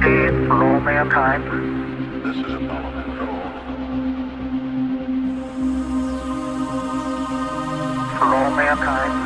Indeed, for all mankind. This is Apollo Control. For all mankind.